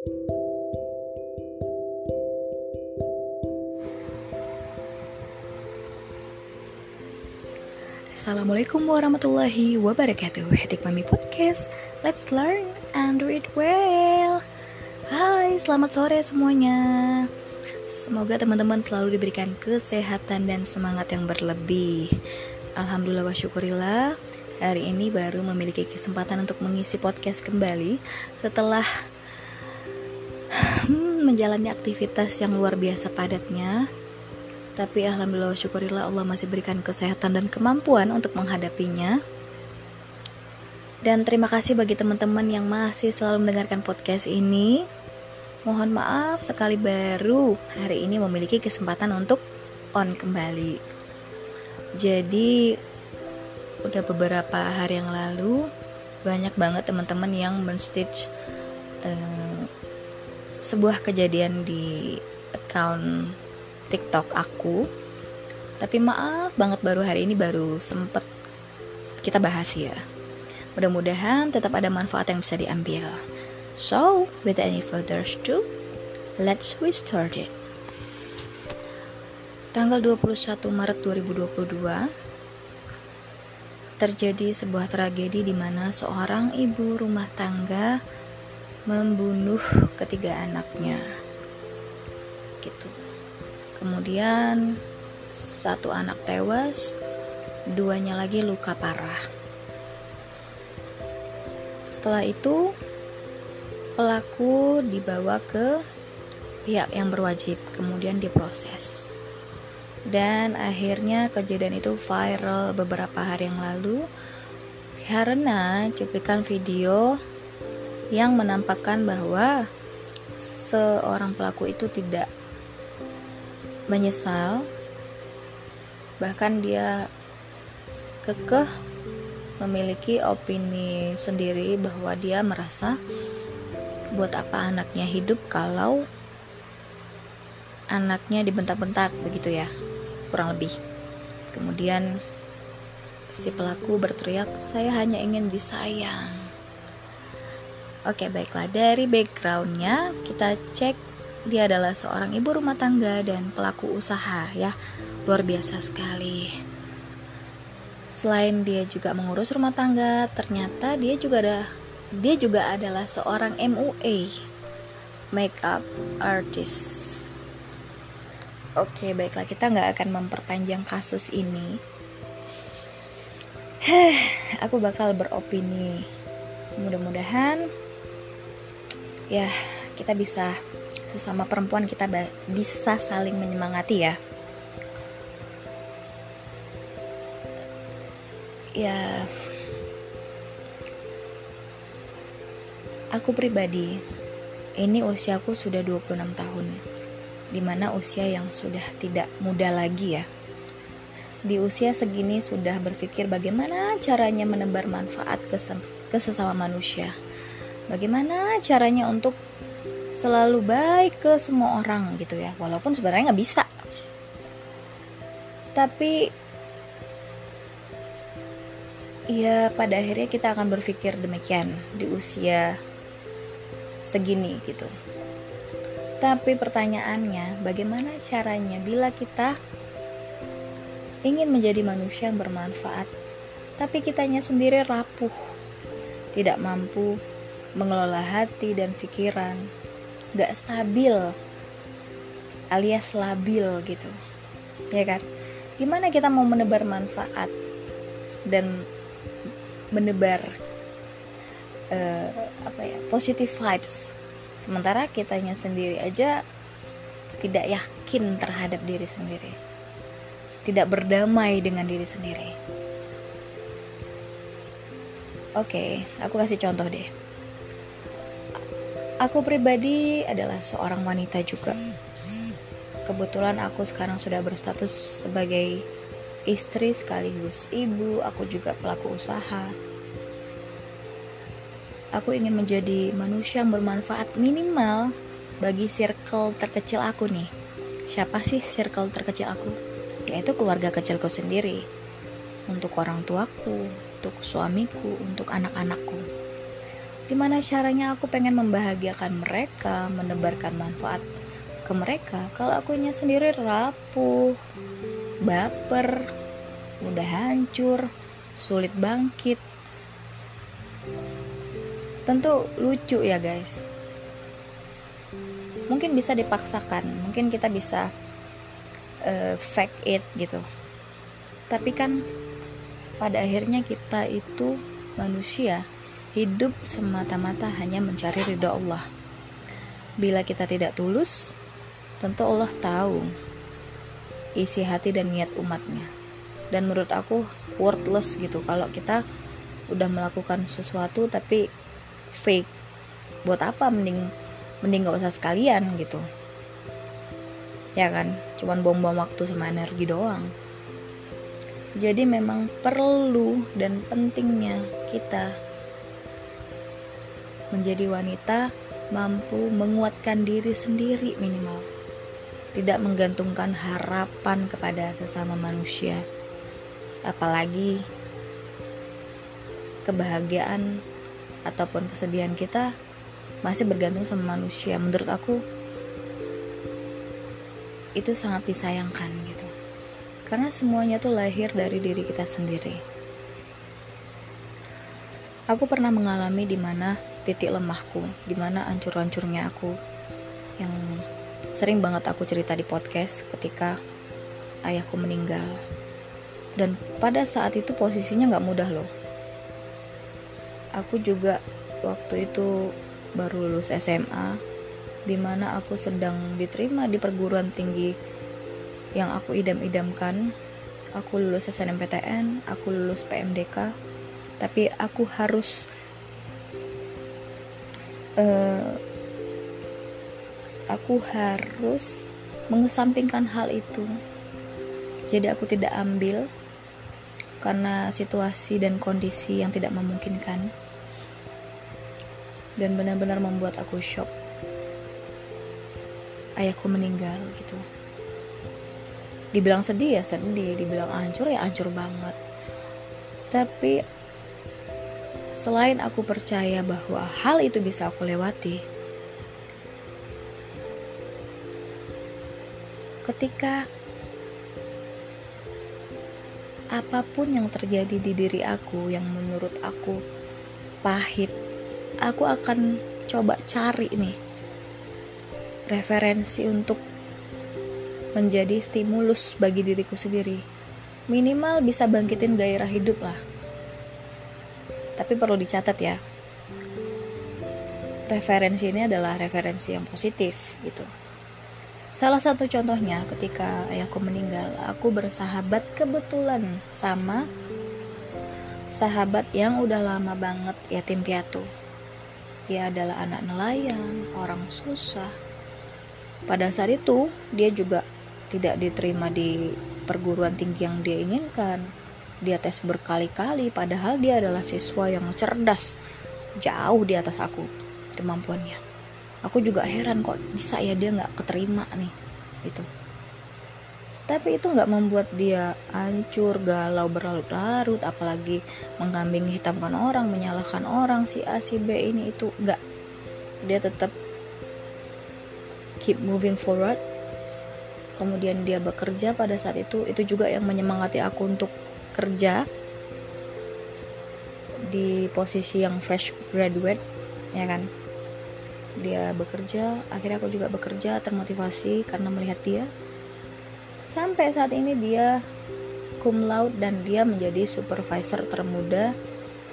Assalamualaikum warahmatullahi wabarakatuh. Hedik Mami Podcast. Let's learn and it well. Hai, selamat sore semuanya. Semoga teman-teman selalu diberikan kesehatan dan semangat yang berlebih. Alhamdulillah wa syukurillah Hari ini baru memiliki kesempatan untuk mengisi podcast kembali Setelah hmm, menjalani aktivitas yang luar biasa padatnya tapi alhamdulillah syukurillah Allah masih berikan kesehatan dan kemampuan untuk menghadapinya. Dan terima kasih bagi teman-teman yang masih selalu mendengarkan podcast ini. Mohon maaf sekali baru hari ini memiliki kesempatan untuk on kembali. Jadi udah beberapa hari yang lalu banyak banget teman-teman yang menstage uh, sebuah kejadian di account TikTok aku. Tapi maaf banget baru hari ini baru sempet kita bahas ya. Mudah-mudahan tetap ada manfaat yang bisa diambil. So, without any further ado, let's we start it. Tanggal 21 Maret 2022 terjadi sebuah tragedi di mana seorang ibu rumah tangga membunuh ketiga anaknya. Gitu. Kemudian satu anak tewas, duanya lagi luka parah. Setelah itu, pelaku dibawa ke pihak yang berwajib, kemudian diproses. Dan akhirnya kejadian itu viral beberapa hari yang lalu karena cuplikan video yang menampakkan bahwa seorang pelaku itu tidak menyesal bahkan dia kekeh memiliki opini sendiri bahwa dia merasa buat apa anaknya hidup kalau anaknya dibentak-bentak begitu ya kurang lebih. Kemudian si pelaku berteriak saya hanya ingin disayang oke baiklah dari backgroundnya kita cek dia adalah seorang ibu rumah tangga dan pelaku usaha ya. Luar biasa sekali. Selain dia juga mengurus rumah tangga, ternyata dia juga ada dia juga adalah seorang MUA, makeup artist. Oke, baiklah kita nggak akan memperpanjang kasus ini. Heh, aku bakal beropini. Mudah-mudahan ya kita bisa sesama perempuan kita bisa saling menyemangati ya. Ya aku pribadi ini usiaku sudah 26 tahun di mana usia yang sudah tidak muda lagi ya. Di usia segini sudah berpikir bagaimana caranya menebar manfaat ke sesama manusia bagaimana caranya untuk selalu baik ke semua orang gitu ya? Walaupun sebenarnya nggak bisa. Tapi ya pada akhirnya kita akan berpikir demikian di usia segini gitu. Tapi pertanyaannya bagaimana caranya bila kita ingin menjadi manusia yang bermanfaat tapi kitanya sendiri rapuh tidak mampu mengelola hati dan pikiran. Gak stabil alias labil gitu. Ya kan? Gimana kita mau menebar manfaat dan menebar uh, apa ya positive vibes? Sementara kitanya sendiri aja tidak yakin terhadap diri sendiri. Tidak berdamai dengan diri sendiri. Oke okay, aku kasih contoh deh Aku pribadi adalah seorang wanita juga. Kebetulan aku sekarang sudah berstatus sebagai istri sekaligus ibu, aku juga pelaku usaha. Aku ingin menjadi manusia yang bermanfaat minimal bagi circle terkecil aku nih. Siapa sih circle terkecil aku? Yaitu keluarga kecilku sendiri. Untuk orang tuaku, untuk suamiku, untuk anak-anakku gimana caranya aku pengen membahagiakan mereka menebarkan manfaat ke mereka? Kalau akunya sendiri rapuh baper mudah hancur sulit bangkit. Tentu lucu ya guys. Mungkin bisa dipaksakan mungkin kita bisa uh, fake it gitu. Tapi kan pada akhirnya kita itu manusia Hidup semata-mata hanya mencari ridho Allah. Bila kita tidak tulus, tentu Allah tahu isi hati dan niat umatnya. Dan menurut aku worthless gitu kalau kita udah melakukan sesuatu tapi fake. Buat apa mending mending gak usah sekalian gitu. Ya kan, cuman bom-bom waktu sama energi doang. Jadi memang perlu dan pentingnya kita menjadi wanita mampu menguatkan diri sendiri minimal. Tidak menggantungkan harapan kepada sesama manusia. Apalagi kebahagiaan ataupun kesedihan kita masih bergantung sama manusia. Menurut aku itu sangat disayangkan gitu. Karena semuanya tuh lahir dari diri kita sendiri. Aku pernah mengalami di mana titik lemahku, di mana ancur-ancurnya aku yang sering banget aku cerita di podcast ketika ayahku meninggal. Dan pada saat itu posisinya gak mudah loh. Aku juga waktu itu baru lulus SMA, di mana aku sedang diterima di perguruan tinggi yang aku idam-idamkan. Aku lulus SNMPTN, aku lulus PMDK, tapi aku harus uh, aku harus mengesampingkan hal itu. Jadi aku tidak ambil karena situasi dan kondisi yang tidak memungkinkan. Dan benar-benar membuat aku shock. Ayahku meninggal gitu. Dibilang sedih ya sedih, dibilang hancur ya hancur banget. Tapi Selain aku percaya bahwa hal itu bisa aku lewati, ketika apa pun yang terjadi di diri aku yang menurut aku pahit, aku akan coba cari nih referensi untuk menjadi stimulus bagi diriku sendiri. Minimal bisa bangkitin gairah hidup lah tapi perlu dicatat ya. Referensi ini adalah referensi yang positif gitu. Salah satu contohnya ketika ayahku meninggal aku bersahabat kebetulan sama sahabat yang udah lama banget yatim piatu. Dia adalah anak nelayan orang susah. Pada saat itu dia juga tidak diterima di perguruan tinggi yang dia inginkan dia tes berkali-kali padahal dia adalah siswa yang cerdas. Jauh di atas aku kemampuannya. Aku juga heran kok bisa ya dia nggak keterima nih itu tapi itu nggak membuat dia hancur galau berlarut-larut apalagi mengkambing hitamkan orang menyalahkan orang si A si B ini itu nggak. Dia tetap keep moving forward. Kemudian dia bekerja pada saat itu itu juga yang menyemangati aku untuk kerja di posisi yang fresh graduate ya kan? Dia bekerja akhirnya aku juga bekerja termotivasi karena melihat dia. Sampai saat ini dia cum laude dan dia menjadi supervisor termuda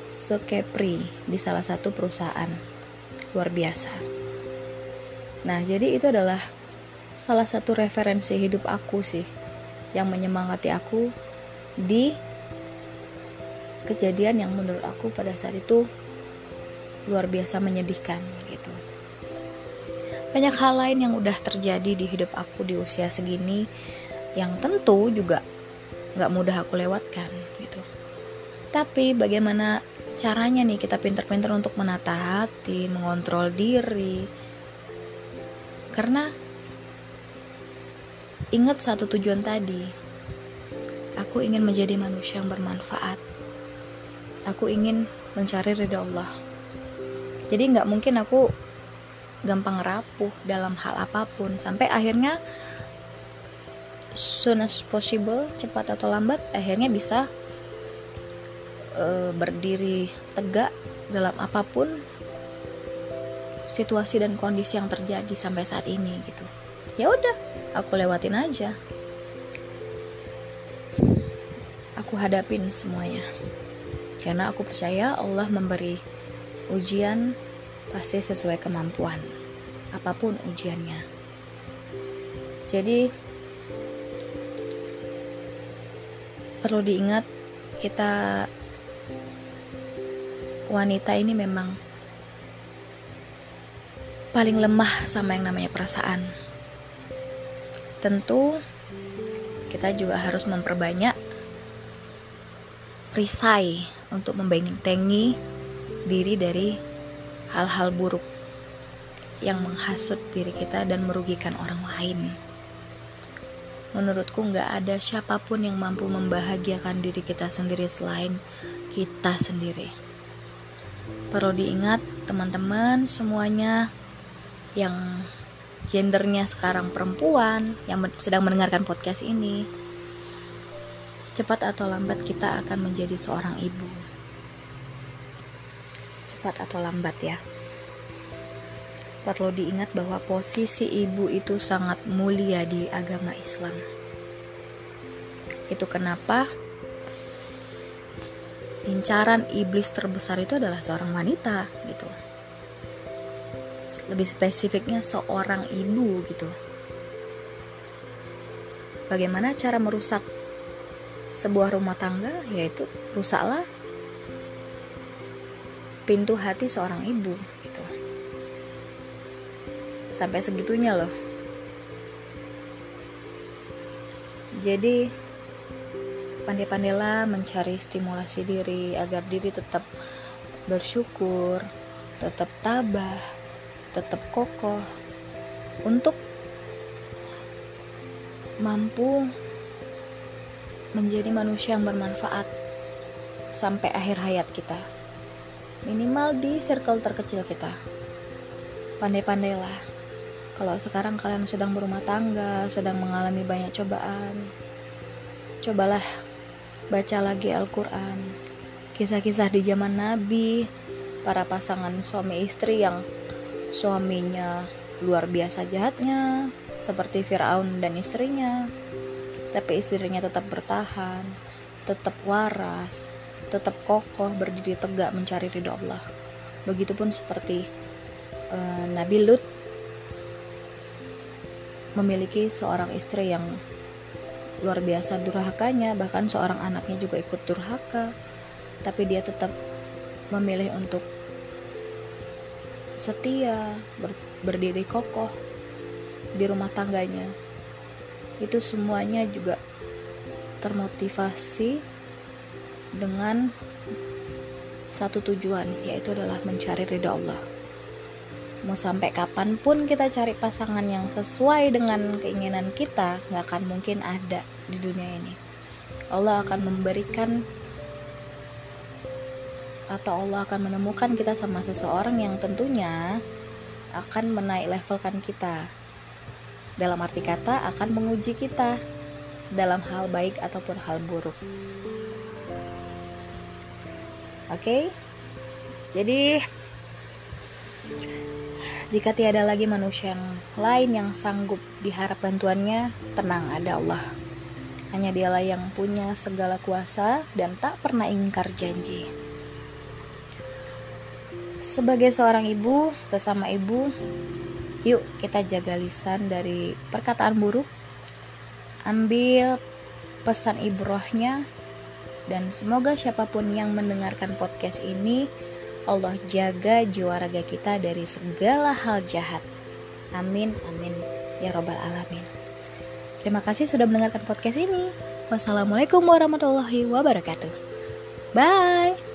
sekepri di salah satu perusahaan. Luar biasa. Nah jadi itu adalah salah satu referensi hidup aku sih yang menyemangati aku di kejadian yang menurut aku pada saat itu luar biasa menyedihkan gitu. Banyak hal lain yang udah terjadi di hidup aku di usia segini yang tentu juga nggak mudah aku lewatkan gitu. Tapi bagaimana caranya nih kita pinter-pinter untuk menata hati, mengontrol diri. Karena ingat satu tujuan tadi, aku ingin menjadi manusia yang bermanfaat Aku ingin mencari ridha Allah. jadi nggak mungkin aku gampang rapuh dalam hal apa pun. Sampai akhirnya soon as possible cepat atau lambat akhirnya bisa uh, berdiri tegak dalam apa pun situasi dan kondisi yang terjadi sampai saat ini gitu. Ya udah aku lewatin aja. Aku hadapin semuanya karena aku percaya Allah memberi ujian pasti sesuai kemampuan apa pun ujiannya. Jadi perlu diingat kita wanita ini memang paling lemah sama yang namanya perasaan. Tentu kita juga harus memperbanyak risai untuk membentengi diri dari hal-hal buruk yang menghasut diri kita dan merugikan orang lain. Menurutku nggak ada siapa pun yang mampu membahagiakan diri kita sendiri selain kita sendiri. Perlu diingat teman-teman semuanya yang gendernya sekarang perempuan yang sedang mendengarkan podcast ini. Cepat atau lambat kita akan menjadi seorang ibu cepat atau lambat ya. Perlu diingat bahwa posisi ibu itu sangat mulia di agama Islam. Itu kenapa incaran iblis terbesar itu adalah seorang wanita gitu. Lebih spesifiknya seorang ibu gitu. Bagaimana cara merusak sebuah rumah tangga yaitu rusaklah pintu hati seorang ibu gitu. Sampai segitunya loh. Jadi pandai-pandailah mencari stimulasi diri agar diri tetap bersyukur tetap tabah tetap kokoh untuk mampu menjadi manusia yang bermanfaat sampai akhir hayat kita. Minimal di circle terkecil kita. Pandai-pandailah. Kalau sekarang kalian sedang berumah tangga sedang mengalami banyak cobaan cobalah baca lagi Al-Quran. Kisah-kisah di zaman Nabi para pasangan suami istri yang suaminya luar biasa jahatnya seperti Firaun dan istrinya tapi istrinya tetap bertahan tetap waras tetap kokoh berdiri tegak mencari ridho Allah. Begitupun seperti uh, Nabi Lut memiliki seorang istri yang luar biasa durhakanya bahkan seorang anaknya juga ikut durhaka. Tapi dia tetap memilih untuk setia ber, berdiri kokoh di rumah tangganya itu semuanya juga termotivasi dengan satu tujuan yaitu adalah mencari ridha Allah. Mau sampai kapan pun kita cari pasangan yang sesuai dengan keinginan kita nggak akan mungkin ada di dunia ini. Allah akan memberikan atau Allah akan menemukan kita sama seseorang yang tentunya akan menaik levelkan kita dalam arti kata akan menguji kita dalam hal baik ataupun hal buruk Oke, jadi jika tiada lagi manusia yang lain yang sanggup diharap bantuannya, tenang ada Allah. Hanya dialah yang punya segala kuasa dan tak pernah ingkar janji. Sebagai seorang ibu, sesama ibu, yuk kita jaga lisan dari perkataan buruk. Ambil pesan ibrohnya dan semoga siapa pun yang mendengarkan podcast ini Allah jaga jiwa raga kita dari segala hal jahat. Amin, amin, ya Robbal 'Alamin. Terima kasih sudah mendengarkan podcast ini. Wassalamualaikum warahmatullahi wabarakatuh. Bye.